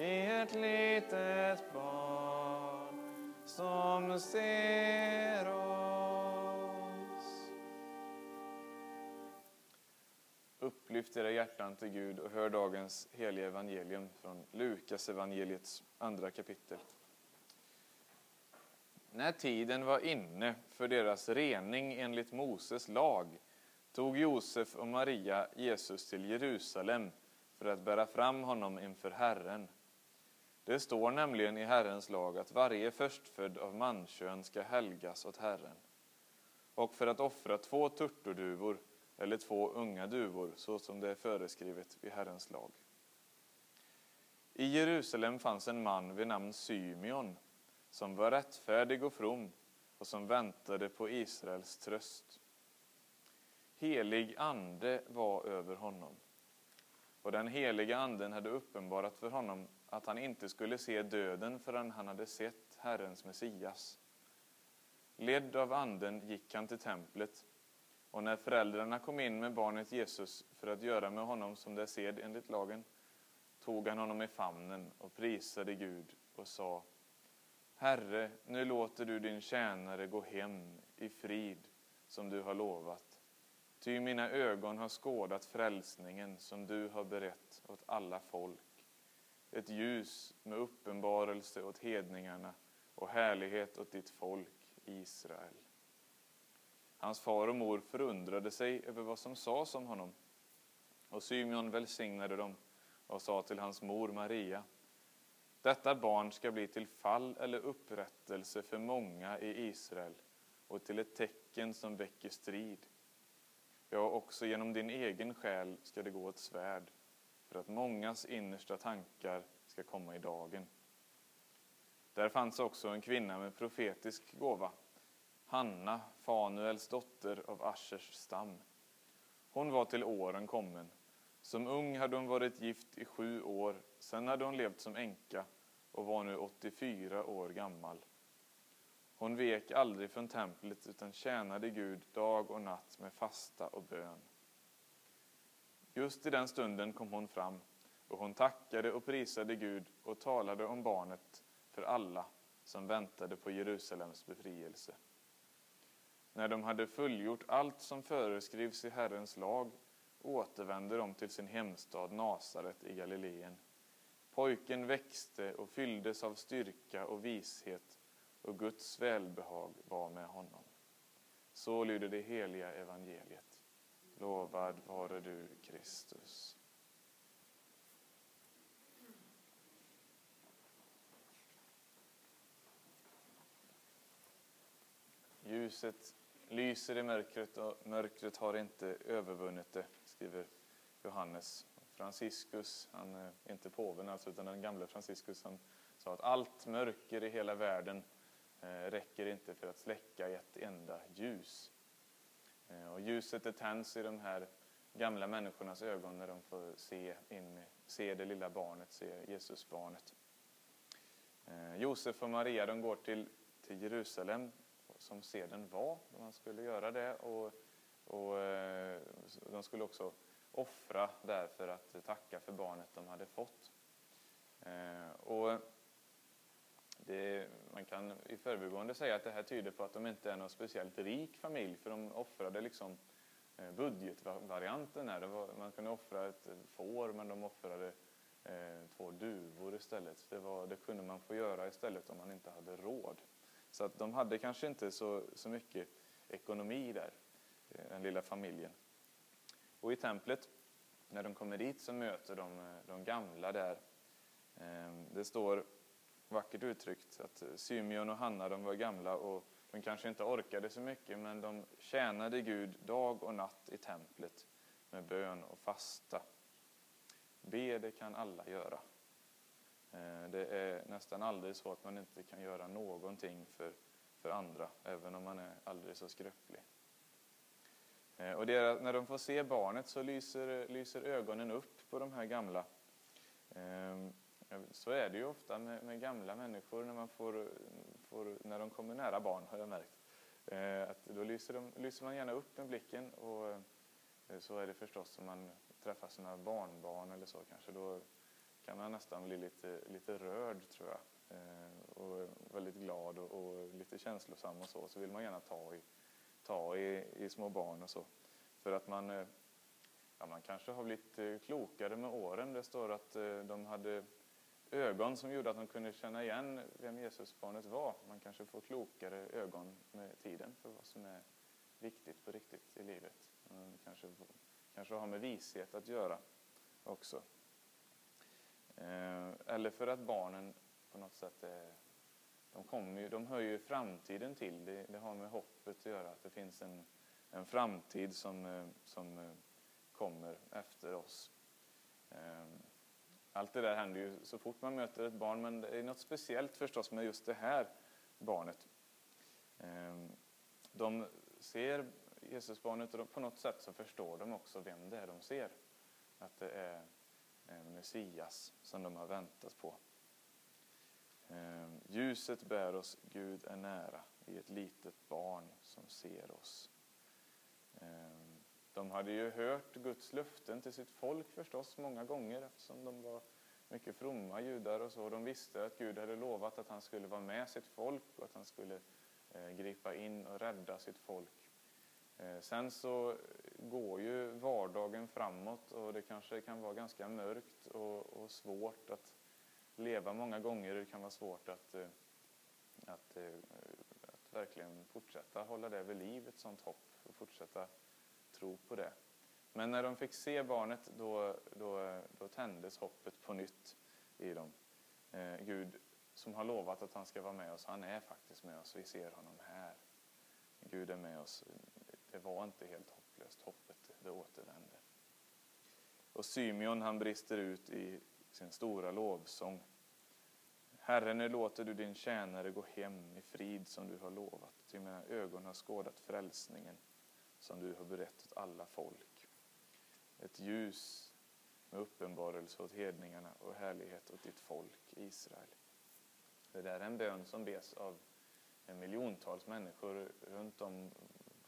i ett litet barn som ser oss. Upplyft era hjärtan till Gud och hör dagens heliga evangelium från Lukas evangeliets andra kapitel. När tiden var inne för deras rening enligt Moses lag tog Josef och Maria Jesus till Jerusalem för att bära fram honom inför Herren. Det står nämligen i Herrens lag att varje förstfödd av mankön ska helgas åt Herren. Och för att offra två turturduvor eller två unga duvor, så som det är föreskrivet i Herrens lag. I Jerusalem fanns en man vid namn Symeon som var rättfärdig och from och som väntade på Israels tröst. Helig ande var över honom och den heliga anden hade uppenbarat för honom att han inte skulle se döden förrän han hade sett Herrens Messias. Ledd av anden gick han till templet och när föräldrarna kom in med barnet Jesus för att göra med honom som det är sed enligt lagen tog han honom i famnen och prisade Gud och sa Herre, nu låter du din tjänare gå hem i frid som du har lovat. Ty mina ögon har skådat frälsningen som du har berett åt alla folk. Ett ljus med uppenbarelse åt hedningarna och härlighet åt ditt folk Israel. Hans far och mor förundrade sig över vad som sades om honom. Och Symeon välsignade dem och sa till hans mor Maria detta barn ska bli till fall eller upprättelse för många i Israel och till ett tecken som väcker strid. Ja, också genom din egen själ ska det gå ett svärd för att mångas innersta tankar ska komma i dagen. Där fanns också en kvinna med profetisk gåva, Hanna, Fanuels dotter av Aschers stam. Hon var till åren kommen som ung hade hon varit gift i sju år, sen hade hon levt som änka och var nu 84 år gammal. Hon vek aldrig från templet utan tjänade Gud dag och natt med fasta och bön. Just i den stunden kom hon fram och hon tackade och prisade Gud och talade om barnet för alla som väntade på Jerusalems befrielse. När de hade fullgjort allt som föreskrivs i Herrens lag återvände de till sin hemstad Nasaret i Galileen. Pojken växte och fylldes av styrka och vishet och Guds välbehag var med honom. Så lyder det heliga evangeliet. Lovad vare du, Kristus. Ljuset lyser i mörkret och mörkret har inte övervunnit det, skriver Johannes. Franciscus, han är inte påven alltså, utan den gamle Franciscus, han sa att allt mörker i hela världen eh, räcker inte för att släcka ett enda ljus. Eh, och ljuset det tänds i de här gamla människornas ögon när de får se, in, se det lilla barnet, se Jesusbarnet. Eh, Josef och Maria de går till, till Jerusalem som seden var, man skulle göra det. Och, och eh, de skulle också offra där för att tacka för barnet de hade fått. Och det, man kan i förbigående säga att det här tyder på att de inte är någon speciellt rik familj, för de offrade liksom eh, budgetvarianten. Här. Var, man kunde offra ett får, men de offrade eh, två duvor istället. Det, var, det kunde man få göra istället om man inte hade råd. Så att de hade kanske inte så, så mycket ekonomi där, eh, den lilla familjen. Och i templet, när de kommer dit så möter de eh, de gamla där. Eh, det står vackert uttryckt att eh, Symeon och Hanna de var gamla och de kanske inte orkade så mycket men de tjänade Gud dag och natt i templet med bön och fasta. Be det kan alla göra. Eh, det är nästan aldrig så att man inte kan göra någonting för, för andra, även om man är aldrig så skröplig. Eh, och det, när de får se barnet så lyser, lyser ögonen upp på de här gamla. Ehm, så är det ju ofta med, med gamla människor när, man får, får, när de kommer nära barn, har jag märkt. Eh, att då lyser, de, lyser man gärna upp med blicken och eh, så är det förstås om man träffar sina barnbarn eller så kanske. Då kan man nästan bli lite, lite rörd tror jag. Eh, och väldigt glad och, och lite känslosam och så. Så vill man gärna ta i, ta i, i små barn och så. För att man, eh, ja, man kanske har blivit klokare med åren. Det står att de hade ögon som gjorde att de kunde känna igen vem Jesusbarnet var. Man kanske får klokare ögon med tiden för vad som är viktigt på riktigt i livet. Man kanske, kanske har med vishet att göra också. Eh, eller för att barnen på något sätt är, de, kommer ju, de hör ju framtiden till. Det, det har med hoppet att göra, att det finns en, en framtid som, eh, som eh, kommer efter oss. Allt det där händer ju så fort man möter ett barn, men det är något speciellt förstås med just det här barnet. Ehm, de ser Jesusbarnet och på något sätt så förstår de också vem det är de ser. Att det är eh, Messias som de har väntat på. Ehm, ljuset bär oss, Gud är nära, i ett litet barn som ser oss. Ehm, de hade ju hört Guds löften till sitt folk förstås många gånger eftersom de var mycket fromma judar och så. De visste att Gud hade lovat att han skulle vara med sitt folk och att han skulle eh, gripa in och rädda sitt folk. Eh, sen så går ju vardagen framåt och det kanske kan vara ganska mörkt och, och svårt att leva många gånger. Det kan vara svårt att, eh, att, att verkligen fortsätta hålla det vid liv, ett sånt hopp och fortsätta tro på det. Men när de fick se barnet då, då, då tändes hoppet på nytt i dem. Eh, Gud som har lovat att han ska vara med oss, han är faktiskt med oss. Vi ser honom här. Gud är med oss. Det var inte helt hopplöst, hoppet det återvände. Och Symeon han brister ut i sin stora lovsång. Herre, nu låter du din tjänare gå hem i frid som du har lovat, till mina ögon har skådat frälsningen som du har berättat åt alla folk. Ett ljus med uppenbarelse åt hedningarna och härlighet åt ditt folk Israel. Det där är en bön som bes av miljontals människor runt om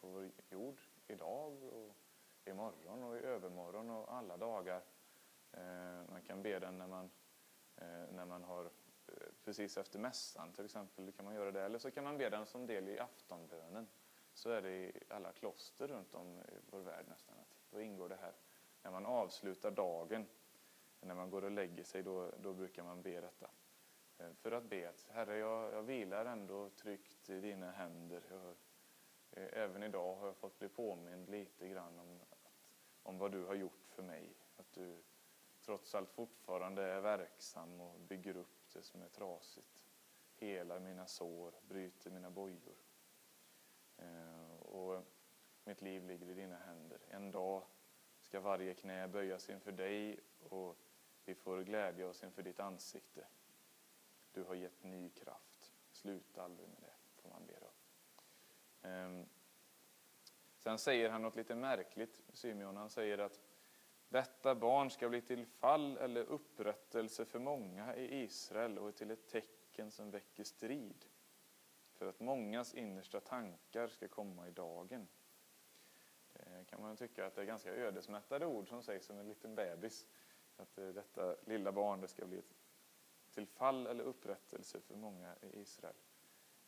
på vår jord idag och imorgon och i övermorgon och alla dagar. Eh, man kan be den när man, eh, när man har eh, precis efter mässan till exempel, kan man göra det. Eller så kan man be den som del i aftonbönen. Så är det i alla kloster runt om i vår värld nästan. Då ingår det här. När man avslutar dagen, när man går och lägger sig, då, då brukar man be detta. Eh, för att be att Herre, jag, jag vilar ändå tryggt i dina händer. Jag, eh, även idag har jag fått bli påmind lite grann om, att, om vad du har gjort för mig. Att du trots allt fortfarande är verksam och bygger upp det som är trasigt. Helar mina sår, bryter mina bojor. Eh, och mitt liv ligger i dina händer. En dag ska varje knä böjas inför dig och vi får glädja oss inför ditt ansikte. Du har gett ny kraft. Sluta aldrig med det, får man be då. Ehm, sen säger han något lite märkligt, Symeon. Han säger att detta barn ska bli till fall eller upprättelse för många i Israel och till ett tecken som väcker strid för att mångas innersta tankar ska komma i dagen. Det kan man tycka att det är ganska ödesmättade ord som sägs som en liten bebis. Att eh, detta lilla barn det ska bli till fall eller upprättelse för många i Israel.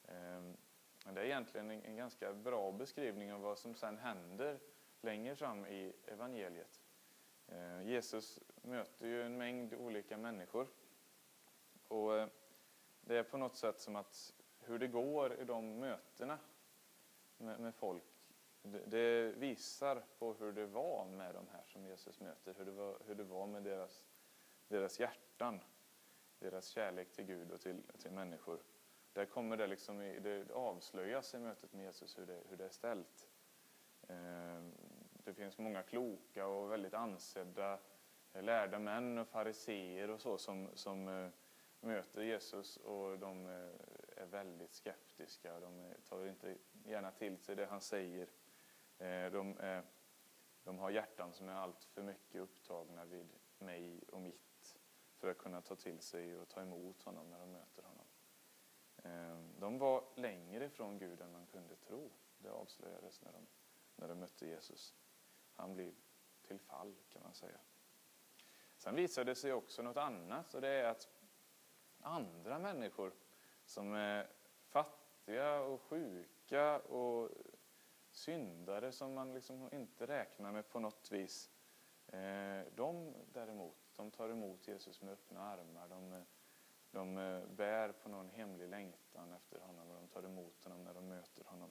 Ehm, men det är egentligen en ganska bra beskrivning av vad som sen händer längre fram i evangeliet. Ehm, Jesus möter ju en mängd olika människor. Och eh, det är på något sätt som att hur det går i de mötena med, med folk, det, det, visar på hur det var med de här som Jesus möter, hur det var, hur det var med deras, deras hjärtan, deras kärlek till Gud och till, till människor. Där kommer det, liksom i, det avslöjas i mötet med Jesus hur det, hur det är ställt. Ehm, det finns många kloka och väldigt ansedda eh, lärda män och fariseer och så som, som eh, möter Jesus och de eh, är väldigt skeptiska. De tar inte gärna till sig det han säger. Eh, de, de har hjärtan som är allt för mycket upptagna vid mig och mitt för att kunna ta till sig och ta emot honom när de möter honom. Eh, de var längre ifrån Gud än man kunde tro. Det avslöjades när de, när de mötte Jesus. Han blev till fall kan man säga. Sen visar det sig också något annat och det är att andra människor som är fattiga och sjuka och syndare som man liksom inte räknar med på något vis. Eh, de däremot, de tar emot Jesus med öppna armar. De, de eh, bär på någon hemlig längtan efter honom och de tar emot honom när de möter honom.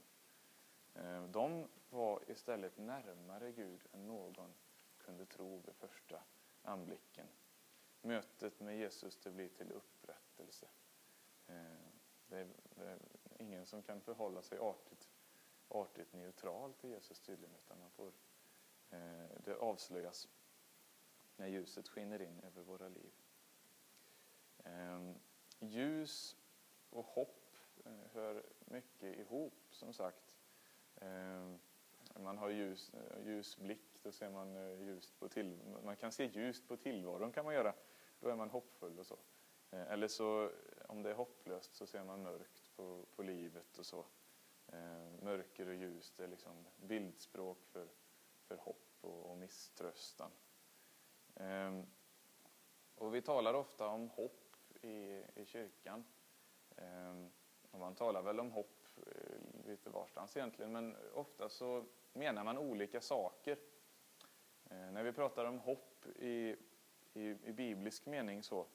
Eh, de var istället närmare Gud än någon kunde tro vid första anblicken. Mötet med Jesus det blir till upprättelse. Eh, det är, det är ingen som kan förhålla sig artigt artigt neutral till Jesus tydligen, utan man får, eh, det avslöjas när ljuset skiner in över våra liv. Ehm, ljus och hopp eh, hör mycket ihop, som sagt. Ehm, man har ljus, ljus blick, då ser man ljust på till, man kan se ljust på tillvaron kan man göra. Då är man hoppfull och så. Eller så, om det är hopplöst, så ser man mörkt på, på livet och så. Eh, mörker och ljus, det är liksom bildspråk för, för hopp och, och misströstan. Eh, och vi talar ofta om hopp i, i kyrkan. Eh, och man talar väl om hopp eh, lite varstans egentligen, men ofta så menar man olika saker. Eh, när vi pratar om hopp i, i, i biblisk mening så,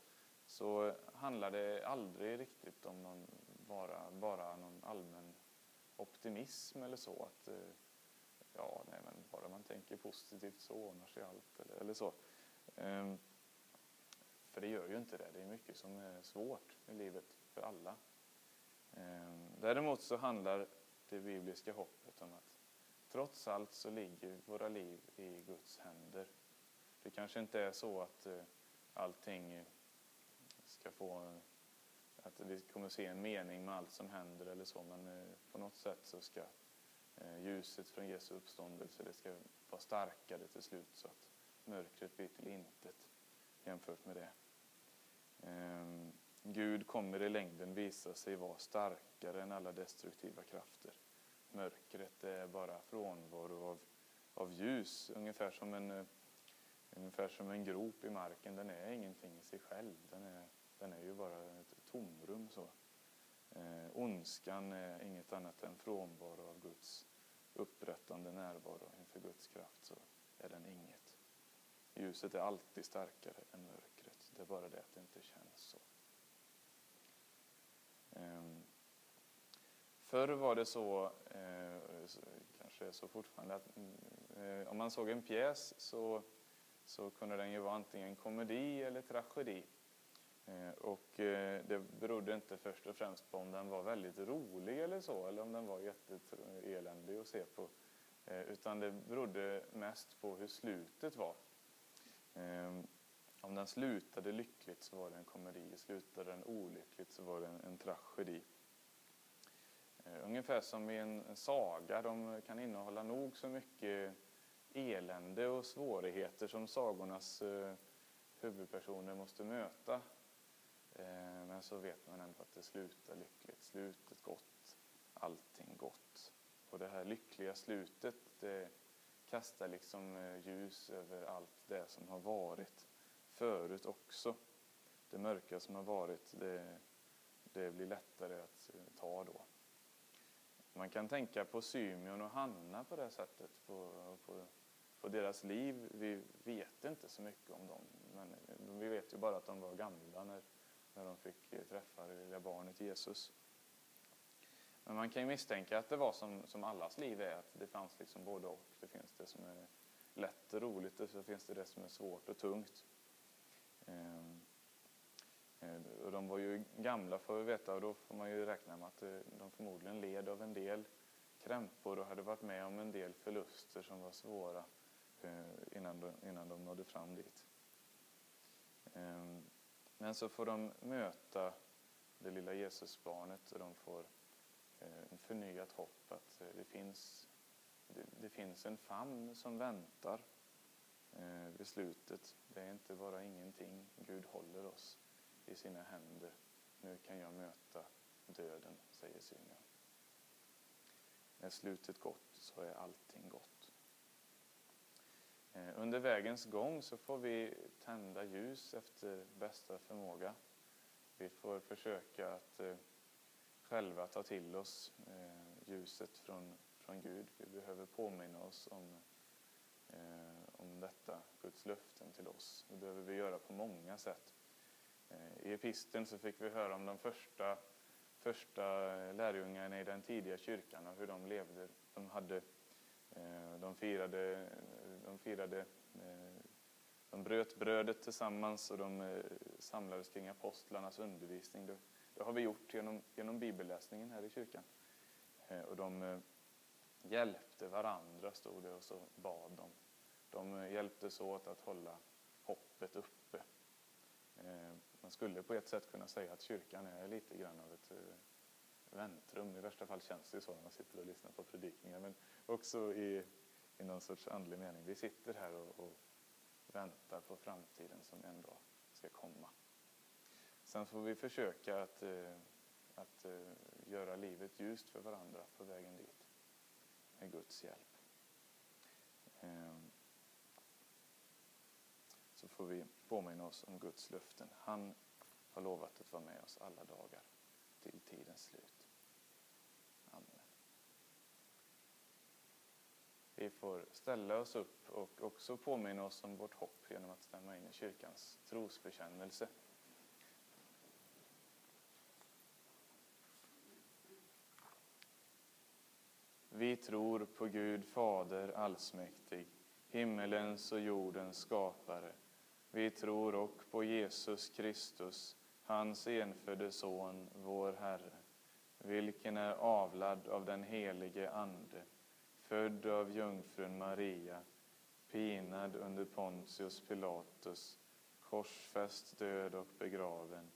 så handlar det aldrig riktigt om någon, bara, bara någon allmän optimism eller så. Att eh, ja, nej, men bara man tänker positivt så ordnar sig allt eller, eller så. Ehm, för det gör ju inte det. Det är mycket som är svårt i livet för alla. Ehm, däremot så handlar det bibliska hoppet om att trots allt så ligger våra liv i Guds händer. Det kanske inte är så att eh, allting ska få att vi kommer se en mening med allt som händer eller så, men eh, på något sätt så ska eh, ljuset från Jesu uppståndelse, det ska vara starkare till slut så att mörkret blir till intet jämfört med det. Ehm, Gud kommer i längden visa sig vara starkare än alla destruktiva krafter. Mörkret är bara frånvaro av, av ljus, ungefär som, en, eh, ungefär som en grop i marken. Den är ingenting i sig själv, den är, den är ju bara ett tomrum. Så. Eh, ondskan är inget annat än frånvaro av Guds upprättande närvaro. Inför Guds kraft så är den inget. Ljuset är alltid starkare än mörkret. Det är bara det att det inte känns så. Eh, förr var det så, eh, kanske är så fortfarande, att mm, eh, om man såg en pjäs så, så kunde den ju vara antingen komedi eller tragedi. Eh, och eh, det berodde inte först och främst på om den var väldigt rolig eller så, eller om den var jätteeländig att se på. Eh, utan det berodde mest på hur slutet var. Om den slutade lyckligt så var det en komedi, slutade den olyckligt så var det en, en tragedi. Ungefär som i en, en saga, de kan innehålla nog så mycket elände och svårigheter som sagornas huvudpersoner måste möta Eh, men så vet man ändå att det slutar lyckligt, slutet gott, allting gott. Och det här lyckliga slutet, det kastar liksom eh, ljus över allt det som har varit förut också. Det mörka som har varit, det, det blir lättare att eh, ta då. Man kan tänka på Symeon och Hanna på det sättet, på, på, på deras liv. Vi vet inte så mycket om dem, men vi vet ju bara att de var gamla när när de fick eh, träffa det lilla barnet Jesus. Men man kan ju misstänka att det var som, som allas liv är, att det fanns liksom både och. Det finns det som är lätt och roligt och så finns det det som är svårt och tungt. Ehm, eh, och de var ju gamla får vi veta och då får man ju räkna med att eh, de förmodligen led av en del krämpor och hade varit med om en del förluster som var svåra innan de, innan de nådde fram dit. Ehm, men så får de möta det lilla Jesusbarnet och de får eh, en förnyat hopp att eh, det finns, det, det finns en famn som väntar eh, vid slutet. Det är inte bara ingenting. Gud håller oss i sina händer. Nu kan jag möta döden, säger Symeon. När slutet gott så är allting gott. Under vägens gång så får vi tända ljus efter bästa förmåga. Vi får försöka att eh, själva ta till oss eh, ljuset från, från Gud. Vi behöver påminna oss om, eh, om detta, Guds löften till oss. Det behöver vi göra på många sätt. Eh, I episten så fick vi höra om de första, första lärjungarna i den tidiga kyrkan och hur de levde. De hade Eh, de firade, de firade eh, de bröt brödet tillsammans och de eh, samlades kring apostlarnas undervisning. Det, det har vi gjort genom, genom bibelläsningen här i kyrkan. Eh, och de hjälpte varandra, stod det, och så bad de. De hjälptes åt att hålla hoppet uppe. Man skulle på ett sätt kunna säga att kyrkan är lite grann av ett väntrum. I värsta fall känns det så när man sitter och lyssnar på predikningar. Men också i, i någon sorts andlig mening. Vi sitter här och, och väntar på framtiden som en dag ska komma. Sen får vi försöka att, eh, att eh, göra livet ljust för varandra på vägen dit med Guds hjälp. Ehm, så får vi påminna oss om Guds löften. Han har lovat att vara med oss alla dagar till tidens slut. Vi får ställa oss upp och också påminna oss om vårt hopp genom att stämma in i kyrkans trosbekännelse. Vi tror på Gud Fader allsmäktig, himmelens och jordens skapare. Vi tror och på Jesus Kristus, hans enfödde Son, vår Herre, vilken är avlad av den helige Ande född av jungfrun Maria, pinad under Pontius Pilatus, korsfäst, död och begraven,